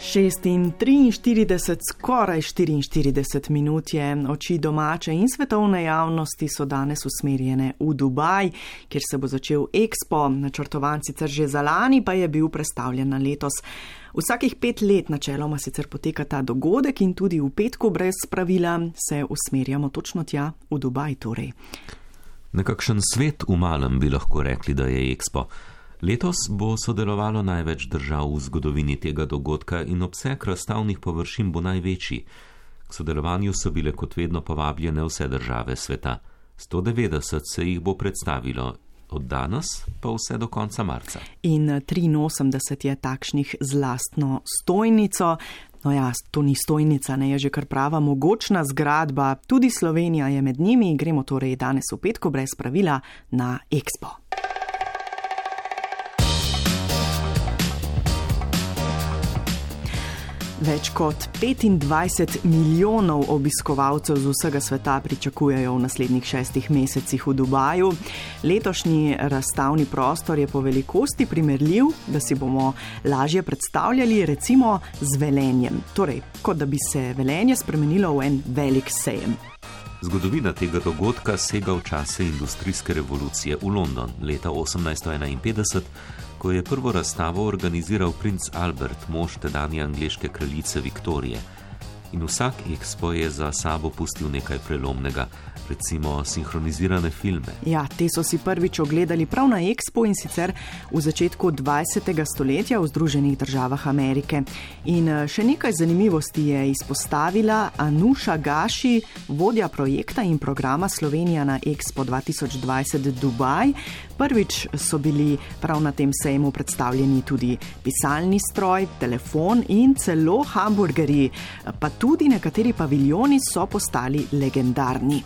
643, skoraj 44 minut je oči domače in svetovne javnosti so danes usmerjene v Dubaj, kjer se bo začel Expo, načrtovan sicer že za lani, pa je bil predstavljen na letos. Vsakih pet let načeloma sicer poteka ta dogodek in tudi v petku brez pravila se usmerjamo točno tja, v Dubaj torej. Nekakšen svet v malem bi lahko rekli, da je Expo. Letos bo sodelovalo največ držav v zgodovini tega dogodka in obseg razstavnih površin bo največji. K sodelovanju so bile kot vedno povabljene vse države sveta. 190 se jih bo predstavilo. Od danes pa vse do konca marca. In 83 je takšnih z lastno stojnico. No ja, to ni stojnica, ne je že kar prava mogočna zgradba. Tudi Slovenija je med njimi. Gremo torej danes v petko brez pravila na Expo. Več kot 25 milijonov obiskovalcev z vsega sveta pričakujejo v naslednjih šestih mesecih v Dubaju. Letošnji razstavni prostor je po velikosti primerljiv, da si bomo lažje predstavljali recimo z velenjem. Torej, kot da bi se velenje spremenilo v en velik sejem. Zgodovina tega dogodka sega v čase industrijske revolucije v London leta 1851 ko je prvo razstavo organiziral princ Albert, mož tedanje angleške kraljice Viktorije. In vsak ekspo je za sabo pustil nekaj prelomnega, recimo sinhronizirane filme. Ja, te so si prvič ogledali prav na Expo in sicer v začetku 20. stoletja v Združenih državah Amerike. In eh, še nekaj zanimivosti je izpostavila Anuša Gaši, vodja projekta in programa Slovenija na Expo 2020 Dubaj. Prvič so bili prav na tem sejmu predstavljeni tudi pisalni stroj, telefon in celo hamburgerji, pa tudi nekateri paviljoni so postali legendarni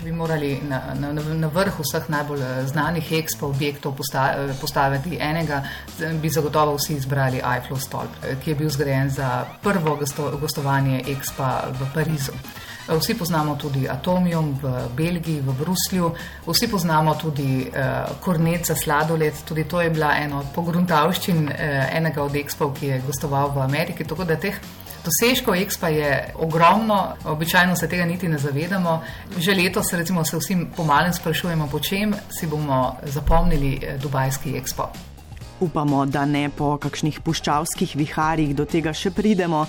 če bi morali na, na, na vrh vseh najbolj eh, znanih ekspo objektov eh, postaviti enega, bi zagotovo vsi izbrali Eiffel stolp, eh, ki je bil zgrajen za prvo gostovanje ekspa v Parizu. Vsi poznamo tudi Atomium v Belgiji, v Bruslju, vsi poznamo tudi uh, Kornet za sladoled, tudi to je bila ena od pogruntavščin uh, enega od ekspov, ki je gostoval v Ameriki. Tako da teh Dosežkov Expa je ogromno, običajno se tega niti ne zavedamo. Že letos recimo, se vsi pomalem sprašujemo, po čem si bomo zapomnili eh, Dubajski Expo. Upamo, da ne po kakšnih puščavskih viharjih do tega še pridemo.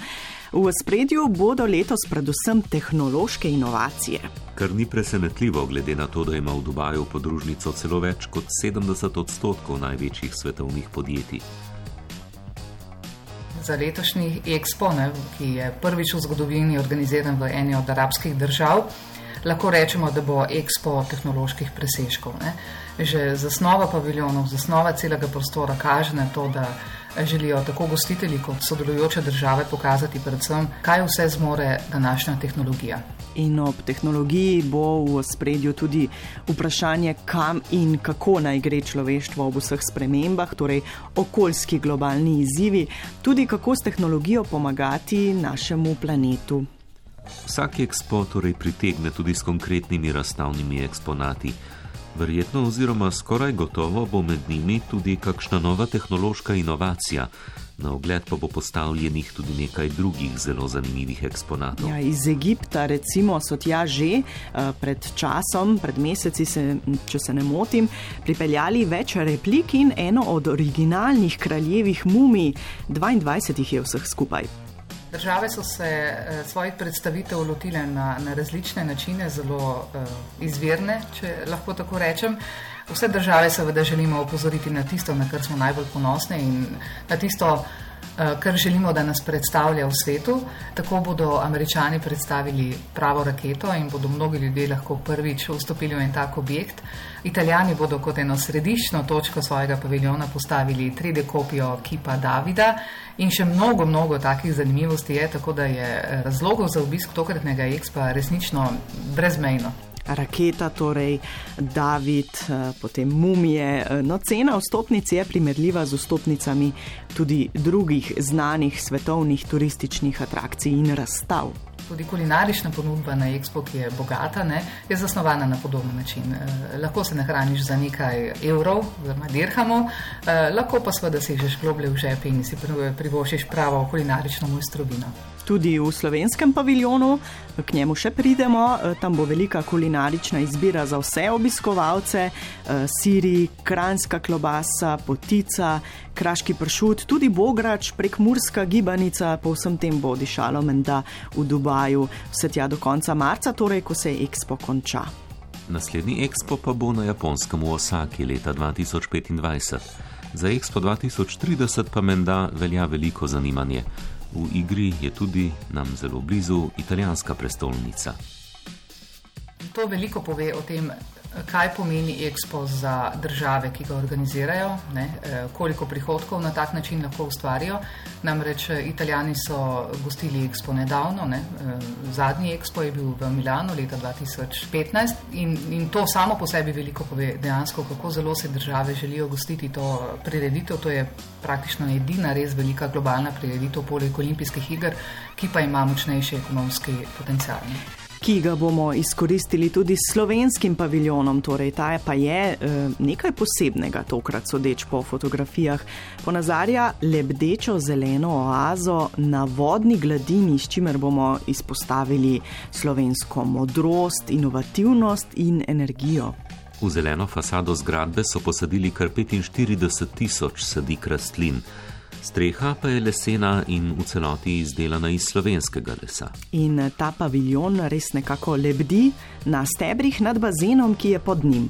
V spredju bodo letos predvsem tehnološke inovacije. Kar ni presenetljivo, glede na to, da ima v Dubaju podružnico celo več kot 70 odstotkov največjih svetovnih podjetij za letošnji Expo, ne, ki je prvič v zgodovini organiziran v eni od arabskih držav. Lahko rečemo, da bo Expo tehnoloških presežkov. Ne. Že zasnova paviljonov, zasnova celega prostora kaže na to, da želijo tako gostitelji kot sodelujoče države pokazati predvsem, kaj vse zmore današnja tehnologija. In ob tehnologiji bo v spredju tudi vprašanje, kam in kako naj gre človeštvo ob vseh spremembah, torej okoljski globalni izzivi, tudi kako s tehnologijo pomagati našemu planetu. Vsak ekspo torej pritegne tudi s konkretnimi razstavnimi eksponati. Verjetno oziroma skoraj gotovo bo med njimi tudi kakšna nova tehnološka inovacija. Na ogled pa bo postavljenih tudi nekaj drugih zelo zanimivih eksponatov. Ja, iz Egipta, recimo, so tja že uh, pred časom, pred meseci, se, če se ne motim, pripeljali več replik in eno od originalnih kraljevih mumij, 22 jih je vseh skupaj. Države so se eh, svojih predstavitev lotile na, na različne načine, zelo eh, izvirne, če lahko tako rečem. Vse države seveda želimo opozoriti na tisto, na kar smo najbolj ponosni in na tisto, Eh, kar želimo, da nas predstavlja v svetu. Tako bodo američani predstavili pravo raketo in bodo mnogi ljudje lahko prvič vstopili v en tak objekt. Italijani bodo kot eno središčno točko svojega paviljona postavili 3D kopijo kipa Davida in še mnogo, mnogo takih zanimivosti je, tako da je eh, razlogov za obisk tokratnega ekspa resnično brezmejno raketa, torej David, eh, potem mumije. Eh, no, cena vstopnic je primerljiva z vstopnicami tudi drugih znanih svetovnih turističnih atrakcij in razstav. tudi kulinarična ponudba na Expo, ki je bogata, ne, je zasnovana na podoben način. Eh, lahko se nahraniš za nekaj evrov, oziroma dirhamov, eh, lahko pa seveda si že globlje v žep in si privoščiš pravo kulinarično mojstrovino tudi v slovenskem paviljonu, k njemu še pridemo. E, tam bo velika kulinarična izbira za vse obiskovalce: e, siri, kranjska klobasa, potica, kraški pršut, tudi bograč, prek Murska gibanica, po vsem tem bo dišalo menda v Dubaju, vse tja do konca marca, torej ko se Expo konča. Naslednji Expo pa bo na japonskem v Osaki leta 2025. Za Expo 2030 pa menda velja veliko zanimanje. V igri je tudi nam zelo blizu italijanska prestolnica. To veliko pove o tem, kaj pomeni Expo za države, ki ga organizirajo, ne, eh, koliko prihodkov na tak način lahko ustvarijo. Namreč eh, Italijani so gostili Expo nedavno, ne, eh, zadnji Expo je bil v Milano leta 2015 in, in to samo po sebi veliko pove dejansko, kako zelo se države želijo gostiti to prireditev. To je praktično edina res velika globalna prireditev poleg olimpijskih iger, ki pa ima močnejši ekonomski potencial. Ne ki ga bomo izkoristili tudi s slovenskim paviljonom. Torej, ta je pa je eh, nekaj posebnega, tokrat sodeč po fotografijah. Ponazarja lebdečo zeleno oazo na vodni gladini, s čimer bomo izpostavili slovensko modrost, inovativnost in energijo. V zeleno fasado zgradbe so posadili kar 45 tisoč sadik rastlin. Streha pa je lesena in v celoti izdelana iz slovenskega lesa. In ta paviljon res nekako lebdi na stebrih nad bazenom, ki je pod njim.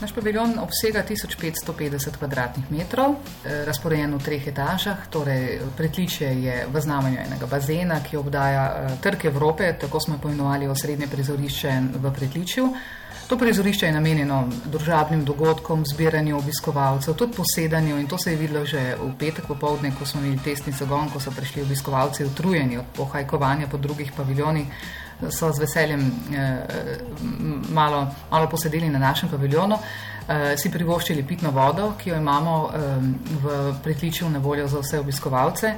Naš paviljon obsega 1550 km2, eh, razporejen v treh etažah. Torej, pretličje je v znamenju enega bazena, ki obdaja eh, trg Evrope, tako smo poimenovali osrednje prizorišče v pretličju. To prizorišče je namenjeno družabnim dogodkom, zbiranju obiskovalcev, tudi posedanju in to se je videlo že v petek popovdne, ko smo imeli testni zagon, ko so prišli obiskovalci utrujeni od pohajkovanja po drugih paviljonih, so z veseljem eh, malo, malo posedeli na našem paviljonu, si privoščili pitno vodo, ki jo imamo eh, v pritličju na voljo za vse obiskovalce.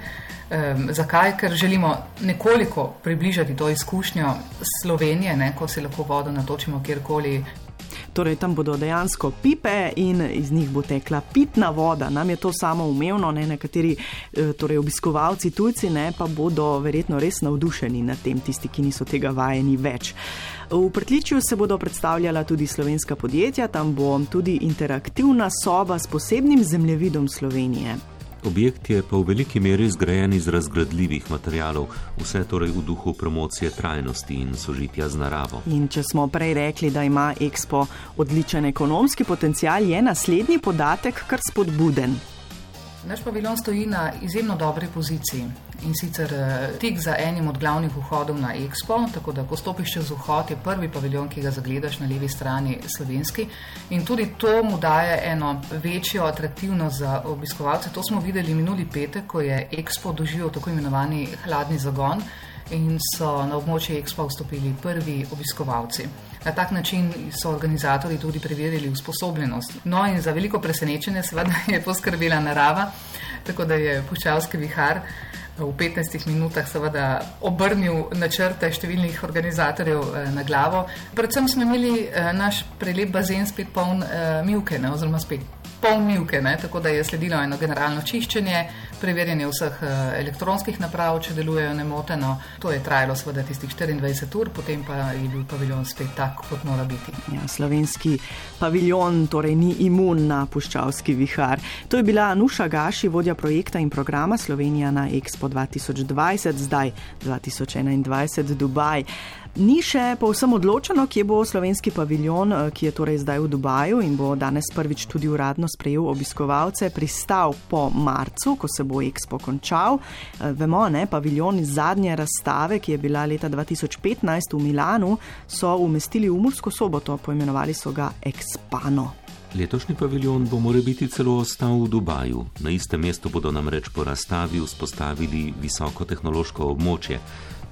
Um, zakaj? Ker želimo nekoliko približati to izkušnjo Slovenije, ne, ko se lahko vodo natočimo kjerkoli. Torej, tam bodo dejansko pipe in iz njih bo tekla pitna voda. Nam je to samo umevno, ne? nekateri e, torej, obiskovalci, tujci, ne? pa bodo verjetno res navdušeni nad tem, tisti, ki niso tega vajeni več. V Prtličju se bodo predstavljala tudi slovenska podjetja, tam bo tudi interaktivna soba s posebnim zemljevidom Slovenije. Objekt je pa v veliki meri zgrajen iz razgradljivih materijalov, vse torej v duhu promocije trajnosti in sožitja z naravo. In če smo prej rekli, da ima Expo odličen ekonomski potencial, je naslednji podatek kar spodbuden. Naš paviljon stoji na izjemno dobri poziciji in sicer eh, tik za enim od glavnih vhodov na Expo, tako da ko stopiš čez vhod, je prvi paviljon, ki ga zagledaš na levi strani slovenski in tudi to mu daje eno večjo atraktivnost za obiskovalce. To smo videli minuli petek, ko je Expo doživel tako imenovani hladni zagon in so na območje Expo vstopili prvi obiskovalci. Na tak način so organizatori tudi preverili usposobljenost. No, in za veliko presenečenje, seveda, je poskrbela narava, tako da je puščavski vihar v 15 minutah seveda obrnil načrte številnih organizatorjev eh, na glavo. Predvsem smo imeli eh, naš prelep bazen spet poln eh, milke, ne, oziroma spet poln milke, ne, tako da je sledilo eno generalno čiščenje, preverjanje vseh elektronskih naprav, če delujejo nemoteno. To je trajalo seveda tistih 24 ur, potem pa je bil paviljon spet tak, kot mora biti. Ja, slovenski paviljon torej ni imun na puščavski vihar. To je bila Nuša Gaši, vodja projekta in programa Slovenija na Expo 2020, zdaj 2021 Dubaj. Ni še povsem odločeno, kje bo slovenski paviljon, eh, ki je torej zdaj v Dubaju in bo danes prvič tudi uradno sprejel obiskovalce, pristal po marcu, ko se bo Expo končal. Eh, vemo, ne, paviljon iz zadnje razstave, ki je bila leta 2015 v Milanu, so umestili v Mursko soboto, poimenovali so ga Expano. Letošnji paviljon bo more biti celo ostal v Dubaju. Na istem mestu bodo namreč po razstavi vzpostavili visokotehnološko območje,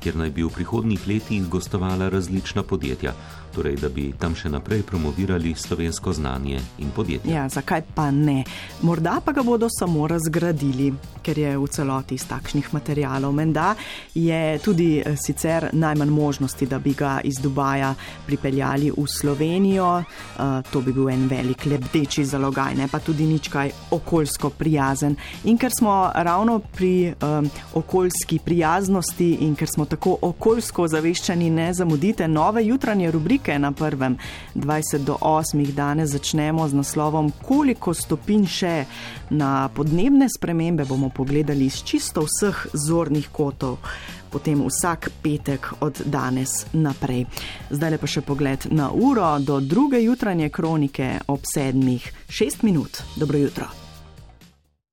kjer naj bi v prihodnjih letih gostovala različna podjetja. Torej da bi tam še naprej promovirali slovensko znanje in podjetje. Ja, zakaj pa ne? Morda pa ga bodo samo razgradili, ker je v celoti iz takšnih materijalov. Menda je tudi eh, sicer najmanj možnosti, da bi ga iz Dubaja pripeljali v Slovenijo. Uh, to bi bil en velik lebdeči zalogaj, ne pa tudi nič kaj okoljsko prijazen. In ker smo ravno pri um, okoljski prijaznosti in ker smo tako okoljsko zaveščani, ne zamudite nove jutranje rubrike na prvem 20 do 8. danes začnemo z naslovom Koliko stopinj še na podnebne spremembe bomo pogledali iz čisto vseh zornih kotov. Potem vsak petek od danes naprej. Zdaj pa še pogled na uro do druge jutranje kronike ob sedmih, šest minut. Dobro jutro.